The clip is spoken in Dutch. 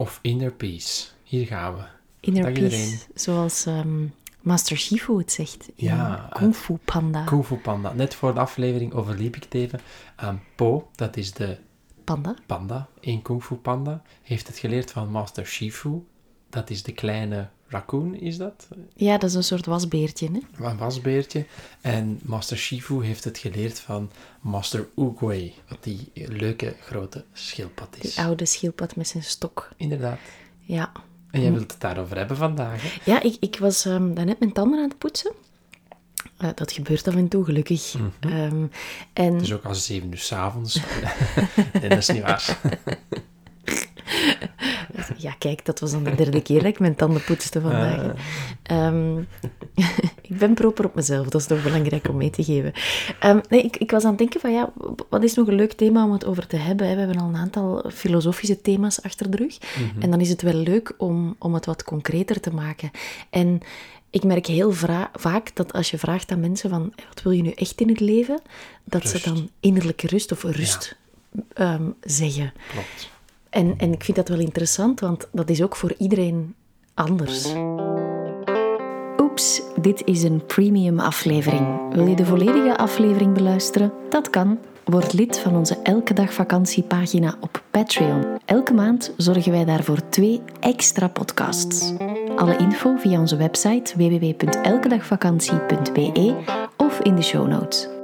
Of inner peace. Hier gaan we. Inner Dag peace, iedereen. zoals ehm, Master Shifu het zegt Ja, Kung Fu Panda. Kung Fu Panda. Net voor de aflevering overliep ik het even. aan Po, dat is de Panda? panda in Kung Fu Panda, heeft het geleerd van Master Shifu. Dat is de kleine raccoon, is dat? Ja, dat is een soort wasbeertje. Hè? Een wasbeertje. En Master Shifu heeft het geleerd van Master Oogway, wat die leuke grote schildpad is. Die oude schildpad met zijn stok. Inderdaad. Ja, En jij wilt het daarover hebben vandaag, hè? ja ik, ik was ehm daarnet mijn tanden aan het poetsen. Eh, dat gebeurt af en toe, gelukkig. Ehm, en Het is ook al zeven uur s'avonds. nee, dat is niet waar. Ja, kijk, dat was dan de derde keer dat ik mijn tanden poetste vandaag. hè. Ehm, ik ben proper op mezelf, dat is toch belangrijk om mee te geven. Ehm, nee, ik, ik was aan het denken van, ja, wat is nog een leuk thema om het over te hebben? hè? We hebben al een aantal filosofische thema's achter de rug. En dan is het wel leuk om, om het wat concreter te maken. En ik merk heel vaak dat als je vraagt aan mensen van, wat wil je nu echt in het leven? Dat Rust. ze dan innerlijke rust of rust ehm, zeggen. Klopt. En, en ik vind dat wel interessant, want dat is ook voor iedereen anders. Oeps, dit is een premium aflevering. Wil je de volledige aflevering beluisteren? Dat kan. Word lid van onze Elke Dag Vakantiepagina op Patreon. Elke maand zorgen wij daarvoor twee extra podcasts. Alle info via onze website www.elkedagvakantie.be of in de show notes.